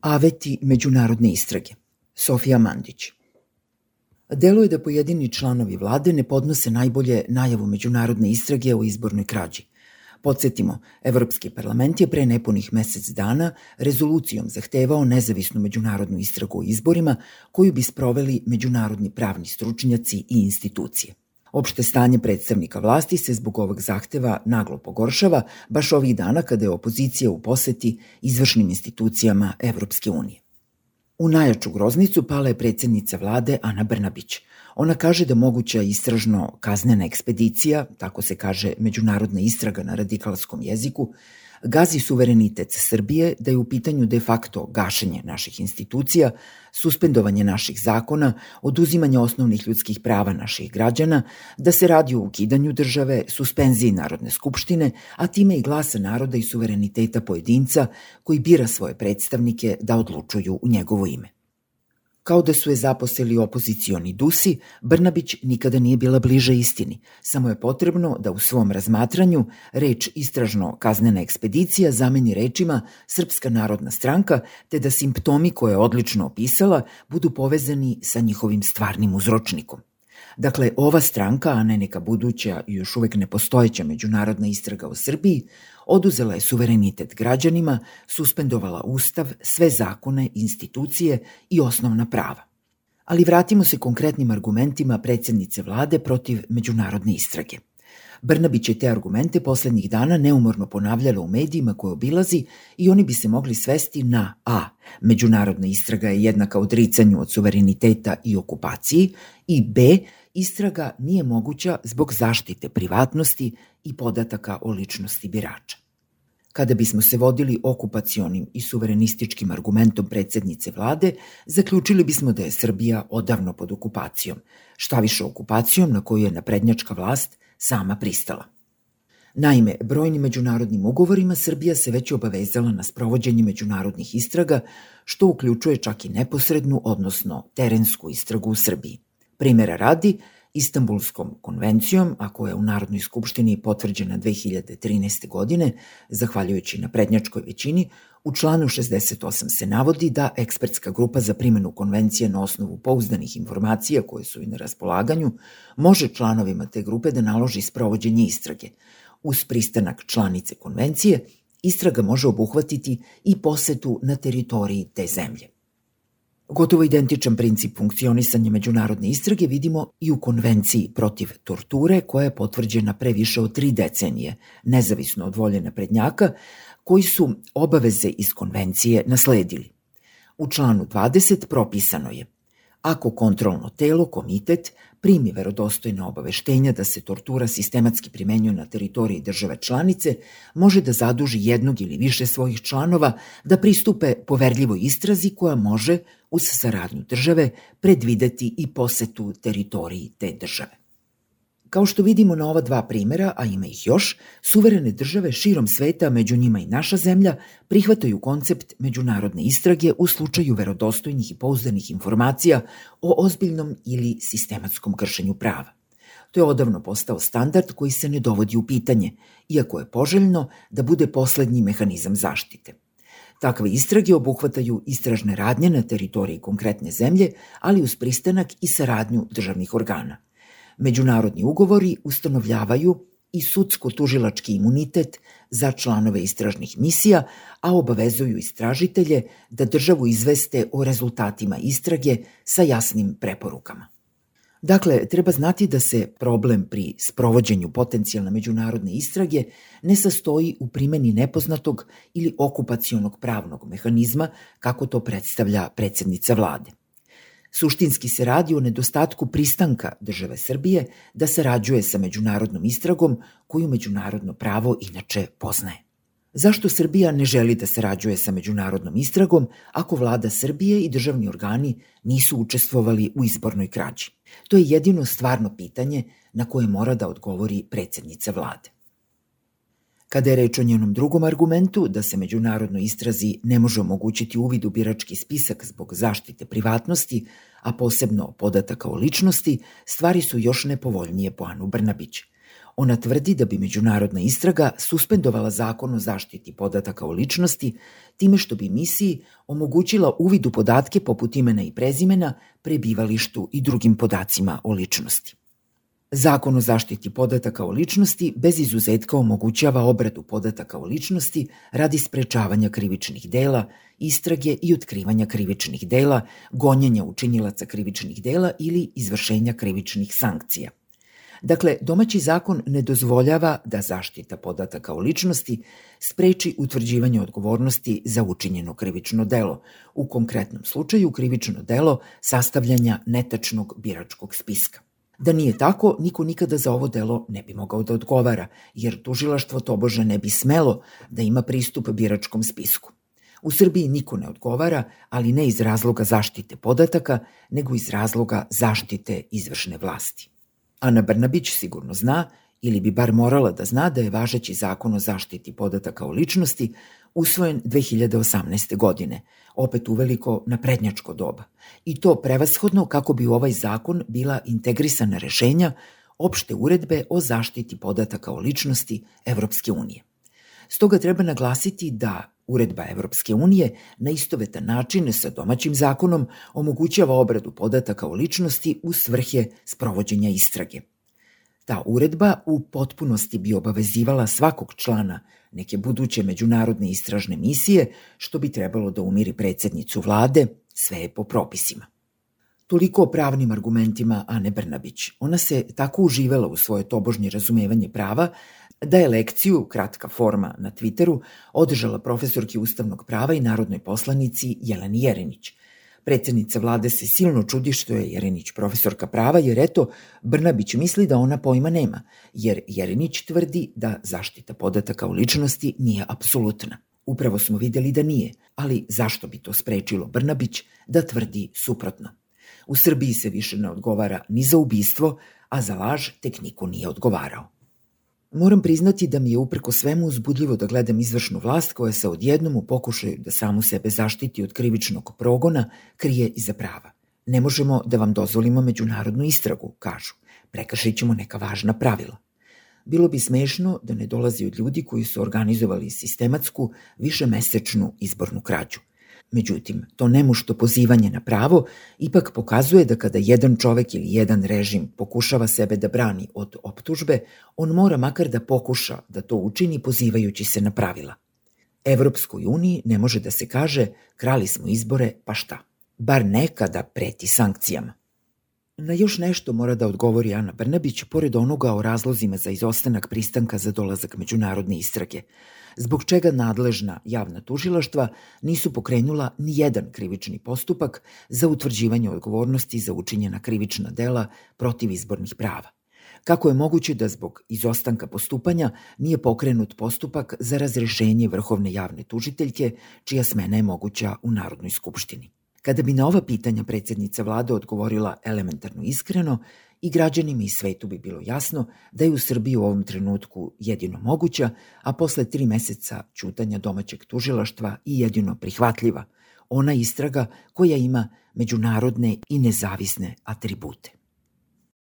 Aveti međunarodne istrage. Sofija Mandić. Deluje da pojedini članovi vlade ne podnose najbolje najavu međunarodne istrage o izbornoj krađi. Podsjetimo, Evropski parlament je pre nepunih mesec dana rezolucijom zahtevao nezavisnu međunarodnu istragu o izborima koju bi sproveli međunarodni pravni stručnjaci i institucije. Opšte stanje predstavnika vlasti se zbog ovog zahteva naglo pogoršava baš ovih dana kada je opozicija u poseti izvršnim institucijama Evropske unije. U najjaču groznicu pala je predsednica vlade Ana Brnabić. Ona kaže da moguća istražno kaznena ekspedicija, tako se kaže međunarodna istraga na radikalskom jeziku, gazi suverenitet Srbije, da je u pitanju de facto gašenje naših institucija, suspendovanje naših zakona, oduzimanje osnovnih ljudskih prava naših građana, da se radi o ukidanju države, suspenziji Narodne skupštine, a time i glasa naroda i suvereniteta pojedinca koji bira svoje predstavnike da odlučuju u njegovo ime. Kao da su je zaposlili opozicioni dusi, Brnabić nikada nije bila bliže istini. Samo je potrebno da u svom razmatranju reč istražno-kaznena ekspedicija zameni rečima Srpska narodna stranka, te da simptomi koje je odlično opisala budu povezani sa njihovim stvarnim uzročnikom. Dakle, ova stranka, a ne neka buduća i još uvek nepostojeća međunarodna istraga u Srbiji, oduzela je suverenitet građanima, suspendovala ustav, sve zakone, institucije i osnovna prava. Ali vratimo se konkretnim argumentima predsednice vlade protiv međunarodne istrage. Brnabić je te argumente poslednjih dana neumorno ponavljala u medijima koje obilazi i oni bi se mogli svesti na a. Međunarodna istraga je jednaka odricanju od suvereniteta i okupaciji i b. Istraga nije moguća zbog zaštite privatnosti i podataka o ličnosti birača. Kada bismo se vodili okupacionim i suverenističkim argumentom predsednice vlade, zaključili bismo da je Srbija odavno pod okupacijom, šta više okupacijom na koju je naprednjačka vlast sama pristala. Naime, brojnim međunarodnim ugovorima Srbija se već obavezala na sprovođenje međunarodnih istraga, što uključuje čak i neposrednu, odnosno terensku istragu u Srbiji. Primera radi, Istanbulskom konvencijom, a koja je u Narodnoj skupštini potvrđena 2013. godine, zahvaljujući na prednjačkoj većini, u članu 68 se navodi da ekspertska grupa za primjenu konvencije na osnovu pouzdanih informacija koje su i na raspolaganju može članovima te grupe da naloži sprovođenje istrage. Uz pristanak članice konvencije, istraga može obuhvatiti i posetu na teritoriji te zemlje. Gotovo identičan princip funkcionisanja međunarodne istrage vidimo i u konvenciji protiv torture koja je potvrđena pre više od tri decenije, nezavisno od volje naprednjaka, koji su obaveze iz konvencije nasledili. U članu 20 propisano je Ako kontrolno telo, komitet, primi verodostojne obaveštenja da se tortura sistematski primenjuje na teritoriji države članice, može da zaduži jednog ili više svojih članova da pristupe poverljivoj istrazi koja može, uz saradnju države, predvideti i posetu teritoriji te države. Kao što vidimo na ova dva primera, a ima ih još, suverene države širom sveta, među njima i naša zemlja, prihvataju koncept međunarodne istrage u slučaju verodostojnih i pouzdanih informacija o ozbiljnom ili sistematskom kršenju prava. To je odavno postao standard koji se ne dovodi u pitanje, iako je poželjno da bude poslednji mehanizam zaštite. Takve istrage obuhvataju istražne radnje na teritoriji konkretne zemlje, ali uz pristanak i saradnju državnih organa – Međunarodni ugovori ustanovljavaju i sudsko-tužilački imunitet za članove istražnih misija, a obavezuju istražitelje da državu izveste o rezultatima istrage sa jasnim preporukama. Dakle, treba znati da se problem pri sprovođenju potencijalne međunarodne istrage ne sastoji u primeni nepoznatog ili okupacionog pravnog mehanizma, kako to predstavlja predsednica vlade. Suštinski se radi o nedostatku pristanka države Srbije da sarađuje sa međunarodnom istragom koju međunarodno pravo inače poznaje. Zašto Srbija ne želi da sarađuje sa međunarodnom istragom ako vlada Srbije i državni organi nisu učestvovali u izbornoj krađi? To je jedino stvarno pitanje na koje mora da odgovori predsednica vlade. Kada je reč o njenom drugom argumentu, da se međunarodnoj istrazi ne može omogućiti uvid u birački spisak zbog zaštite privatnosti, a posebno podataka o ličnosti, stvari su još nepovoljnije po Anu Brnabić. Ona tvrdi da bi međunarodna istraga suspendovala zakon o zaštiti podataka o ličnosti, time što bi misiji omogućila uvid u podatke poput imena i prezimena, prebivalištu i drugim podacima o ličnosti. Zakon o zaštiti podataka o ličnosti bez izuzetka omogućava obradu podataka o ličnosti radi sprečavanja krivičnih dela, istrage i otkrivanja krivičnih dela, gonjenja učinilaca krivičnih dela ili izvršenja krivičnih sankcija. Dakle, domaći zakon ne dozvoljava da zaštita podataka o ličnosti spreči utvrđivanje odgovornosti za učinjeno krivično delo, u konkretnom slučaju krivično delo sastavljanja netačnog biračkog spiska. Da nije tako, niko nikada za ovo delo ne bi mogao da odgovara, jer tužilaštvo tobože ne bi smelo da ima pristup biračkom spisku. U Srbiji niko ne odgovara, ali ne iz razloga zaštite podataka, nego iz razloga zaštite izvršne vlasti. Ana Brnabić sigurno zna, ili bi bar morala da zna da je važeći zakon o zaštiti podataka o ličnosti usvojen 2018. godine, opet uveliko na prednjačko doba. I to prevashodno kako bi u ovaj zakon bila integrisana rešenja opšte uredbe o zaštiti podataka o ličnosti Evropske unije. Stoga treba naglasiti da Uredba Evropske unije na istovetan način sa domaćim zakonom omogućava obradu podataka o ličnosti u svrhe sprovođenja istrage. Ta uredba u potpunosti bi obavezivala svakog člana neke buduće međunarodne istražne misije, što bi trebalo da umiri predsednicu vlade, sve je po propisima. Toliko o pravnim argumentima Ane Brnabić. Ona se tako uživala u svoje tobožnje razumevanje prava da je lekciju, kratka forma na Twitteru, održala profesorki ustavnog prava i narodnoj poslanici Jeleni Jerinić. Predsednica vlade se silno čudi što je Jerinić profesorka prava, jer eto, Brnabić misli da ona pojma nema, jer Jerinić tvrdi da zaštita podataka o ličnosti nije apsolutna. Upravo smo videli da nije, ali zašto bi to sprečilo Brnabić da tvrdi suprotno? U Srbiji se više ne odgovara ni za ubistvo, a za laž tek niko nije odgovarao. Moram priznati da mi je upreko svemu uzbudljivo da gledam izvršnu vlast koja se odjednom u pokušaju da samu sebe zaštiti od krivičnog progona krije iza prava. Ne možemo da vam dozvolimo međunarodnu istragu, kažu. Prekršit ćemo neka važna pravila. Bilo bi smešno da ne dolazi od ljudi koji su organizovali sistematsku, višemesečnu izbornu krađu. Međutim, to nemušto pozivanje na pravo ipak pokazuje da kada jedan čovek ili jedan režim pokušava sebe da brani od optužbe, on mora makar da pokuša da to učini pozivajući se na pravila. Evropskoj uniji ne može da se kaže krali smo izbore, pa šta? Bar nekada preti sankcijama. Na još nešto mora da odgovori Ana Brnabić, pored onoga o razlozima za izostanak pristanka za dolazak međunarodne istrage zbog čega nadležna javna tužilaštva nisu pokrenula ni jedan krivični postupak za utvrđivanje odgovornosti za učinjena krivična dela protiv izbornih prava. Kako je moguće da zbog izostanka postupanja nije pokrenut postupak za razrešenje vrhovne javne tužiteljke, čija smena je moguća u Narodnoj skupštini? Kada bi na ova pitanja predsednica vlade odgovorila elementarno iskreno, i građanima i svetu bi bilo jasno da je u Srbiji u ovom trenutku jedino moguća, a posle tri meseca čutanja domaćeg tužilaštva i jedino prihvatljiva, ona istraga koja ima međunarodne i nezavisne atribute.